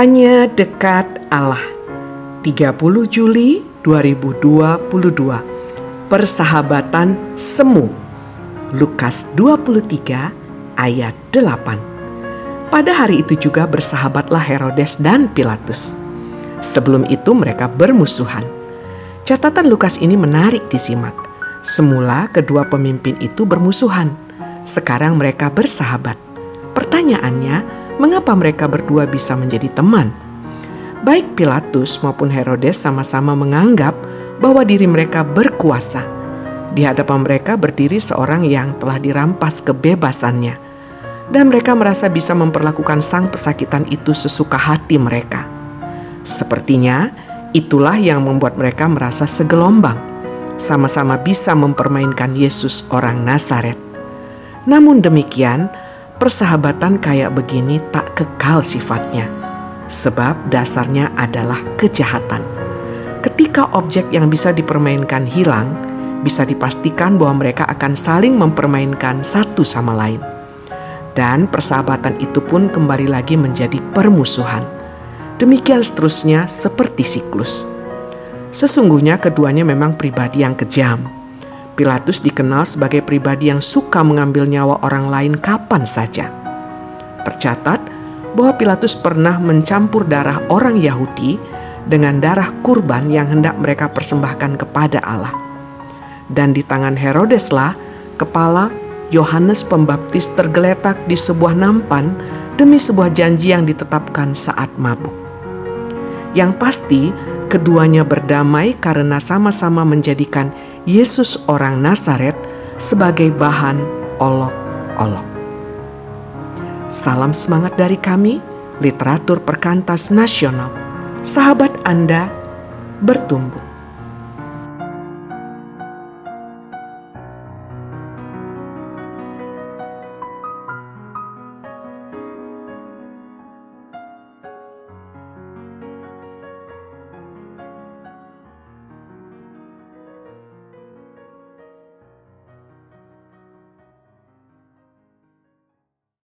Hanya dekat Allah. 30 Juli 2022. Persahabatan semu. Lukas 23 ayat 8. Pada hari itu juga bersahabatlah Herodes dan Pilatus. Sebelum itu mereka bermusuhan. Catatan Lukas ini menarik disimak. Semula kedua pemimpin itu bermusuhan. Sekarang mereka bersahabat. Pertanyaannya, mengapa mereka berdua bisa menjadi teman. Baik Pilatus maupun Herodes sama-sama menganggap bahwa diri mereka berkuasa. Di hadapan mereka berdiri seorang yang telah dirampas kebebasannya, dan mereka merasa bisa memperlakukan sang pesakitan itu sesuka hati mereka. Sepertinya itulah yang membuat mereka merasa segelombang, sama-sama bisa mempermainkan Yesus orang Nazaret. Namun demikian, persahabatan kayak begini tak kekal sifatnya, sebab dasarnya adalah kejahatan. Ketika objek yang bisa dipermainkan hilang, bisa dipastikan bahwa mereka akan saling mempermainkan satu sama lain. Dan persahabatan itu pun kembali lagi menjadi permusuhan. Demikian seterusnya seperti siklus. Sesungguhnya keduanya memang pribadi yang kejam Pilatus dikenal sebagai pribadi yang suka mengambil nyawa orang lain kapan saja. Tercatat bahwa Pilatus pernah mencampur darah orang Yahudi dengan darah kurban yang hendak mereka persembahkan kepada Allah. Dan di tangan Herodeslah kepala Yohanes Pembaptis tergeletak di sebuah nampan demi sebuah janji yang ditetapkan saat mabuk. Yang pasti, keduanya berdamai karena sama-sama menjadikan Yesus orang Nazaret sebagai bahan olok-olok. Salam semangat dari kami, literatur perkantas nasional. Sahabat Anda bertumbuh.